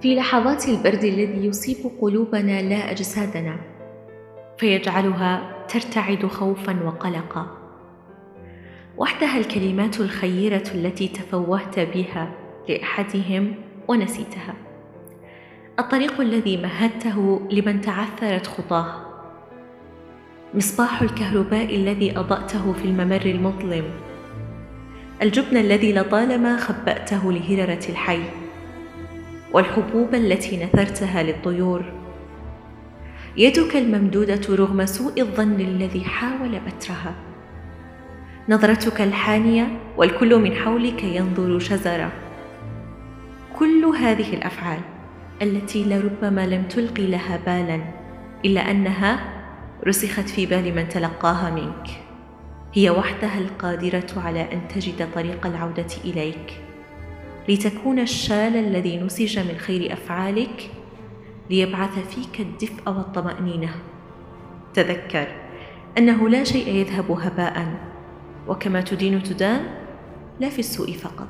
في لحظات البرد الذي يصيب قلوبنا لا أجسادنا فيجعلها ترتعد خوفا وقلقا. وحدها الكلمات الخيرة التي تفوهت بها لأحدهم ونسيتها. الطريق الذي مهدته لمن تعثرت خطاه. مصباح الكهرباء الذي أضأته في الممر المظلم. الجبن الذي لطالما خبأته لهررة الحي. والحبوب التي نثرتها للطيور. يدك الممدودة رغم سوء الظن الذي حاول بترها. نظرتك الحانية والكل من حولك ينظر شزره كل هذه الأفعال التي لربما لم تلقي لها بالا إلا أنها رسخت في بال من تلقاها منك. هي وحدها القادرة على أن تجد طريق العودة إليك. لتكون الشال الذي نسج من خير أفعالك ليبعث فيك الدفء والطمأنينة. تذكر أنه لا شيء يذهب هباء وكما تدين تدان لا في السوء فقط.